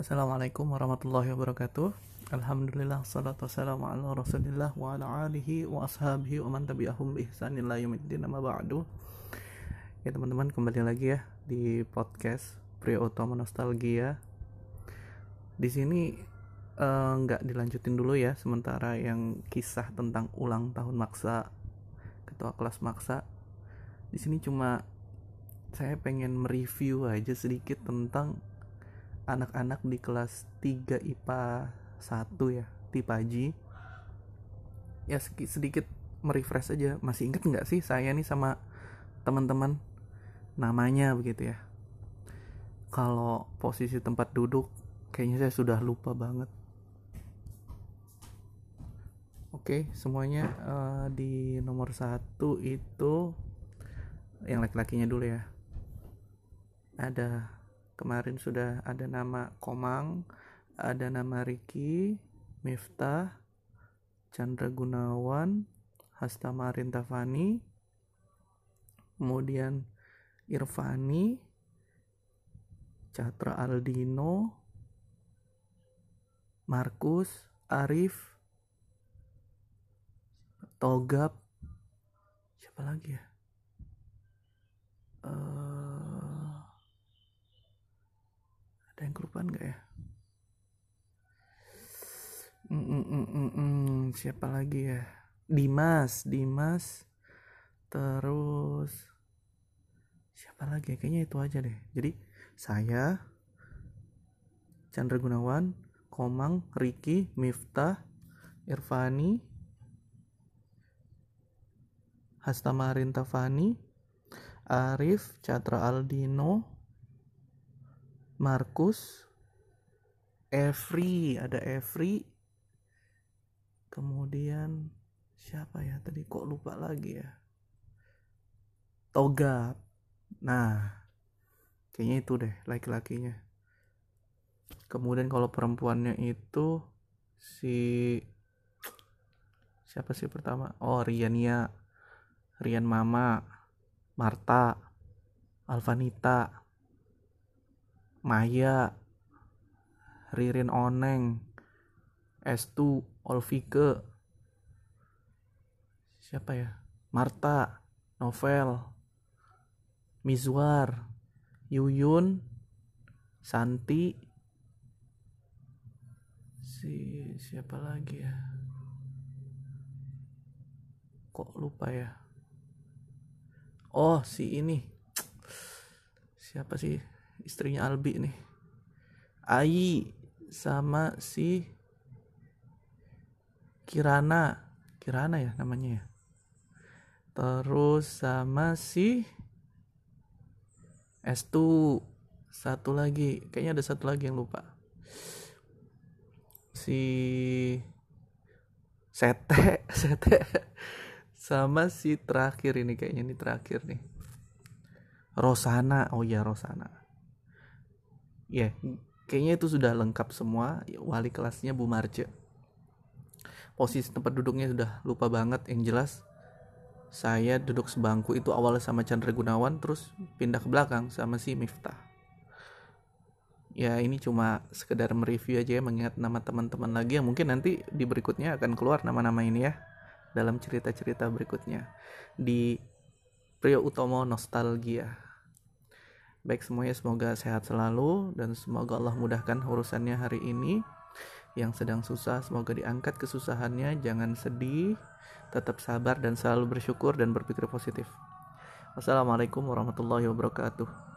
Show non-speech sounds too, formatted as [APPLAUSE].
Assalamualaikum warahmatullahi wabarakatuh. Alhamdulillah salatu wassalamu ala rasulillah wa ala alihi wa ashabihi wa man tabi'ahum bi yumiddin amma ba'du. Ya teman-teman kembali lagi ya di podcast Pria Utama Nostalgia. Di sini eh, nggak dilanjutin dulu ya sementara yang kisah tentang ulang tahun maksa ketua kelas maksa. Di sini cuma saya pengen mereview aja sedikit tentang anak-anak di kelas 3 IPA 1 ya Tipaji ya sedikit merefresh aja. Masih inget nggak sih saya nih sama teman-teman? Namanya begitu ya. Kalau posisi tempat duduk kayaknya saya sudah lupa banget. Oke semuanya uh, di nomor satu itu yang laki-lakinya dulu ya. Ada kemarin sudah ada nama Komang ada nama Riki Miftah Chandra Gunawan Hasta Marin Tafani kemudian Irfani Catra Aldino Markus Arif Togap siapa lagi ya uh, kelupaan nggak ya mm, mm, mm, mm, mm. siapa lagi ya Dimas Dimas terus siapa lagi ya? kayaknya itu aja deh jadi saya Chandra Gunawan Komang Riki Miftah Irfani Hastamarin Tafani Arif Chandra Aldino Markus Every ada Every kemudian siapa ya tadi? Kok lupa lagi ya? Togap nah kayaknya itu deh laki-lakinya. Kemudian kalau perempuannya itu si siapa sih pertama? Oh Riania. Rian Mama. Marta. Alvanita. Maya Ririn Oneng Estu Olvike siapa ya? Marta Novel Mizwar Yuyun Santi si siapa lagi ya? Kok lupa ya? Oh si ini. Siapa sih? Istrinya Albi nih. Ai sama si Kirana. Kirana ya namanya ya. Terus sama si Estu satu lagi. Kayaknya ada satu lagi yang lupa. Si Sete. [LAUGHS] Sete. Sama si terakhir ini kayaknya. Ini terakhir nih. Rosana. Oh ya Rosana. Ya yeah, kayaknya itu sudah lengkap semua. Wali kelasnya Bu Marce. Posisi tempat duduknya sudah lupa banget yang jelas. Saya duduk sebangku itu awalnya sama Chandra Gunawan terus pindah ke belakang sama si Miftah. Ya ini cuma sekedar mereview aja ya mengingat nama teman-teman lagi yang mungkin nanti di berikutnya akan keluar nama-nama ini ya dalam cerita-cerita berikutnya. Di Prio Utomo Nostalgia baik semuanya semoga sehat selalu dan semoga Allah mudahkan urusannya hari ini. Yang sedang susah semoga diangkat kesusahannya. Jangan sedih tetap sabar dan selalu bersyukur dan berpikir positif. Wassalamualaikum warahmatullahi wabarakatuh